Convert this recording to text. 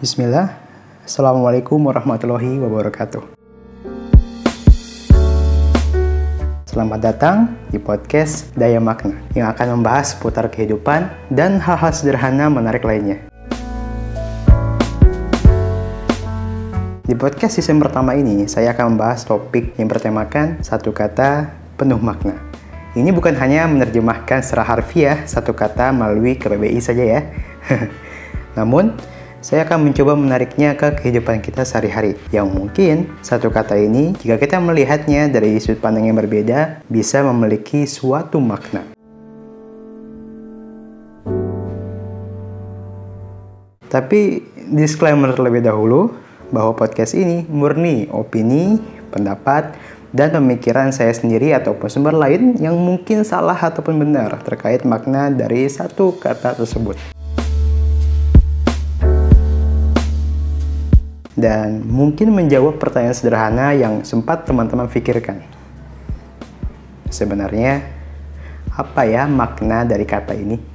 Bismillah, Assalamualaikum warahmatullahi wabarakatuh. Selamat datang di podcast Daya Makna yang akan membahas seputar kehidupan dan hal-hal sederhana menarik lainnya. Di podcast season pertama ini, saya akan membahas topik yang bertemakan satu kata penuh makna. Ini bukan hanya menerjemahkan secara harfiah satu kata melalui KBBI saja ya. Namun, saya akan mencoba menariknya ke kehidupan kita sehari-hari. Yang mungkin satu kata ini, jika kita melihatnya dari sudut pandang yang berbeda, bisa memiliki suatu makna. Tapi disclaimer terlebih dahulu bahwa podcast ini murni opini, pendapat, dan pemikiran saya sendiri ataupun sumber lain yang mungkin salah ataupun benar terkait makna dari satu kata tersebut. Dan mungkin menjawab pertanyaan sederhana yang sempat teman-teman pikirkan. Sebenarnya, apa ya makna dari kata ini?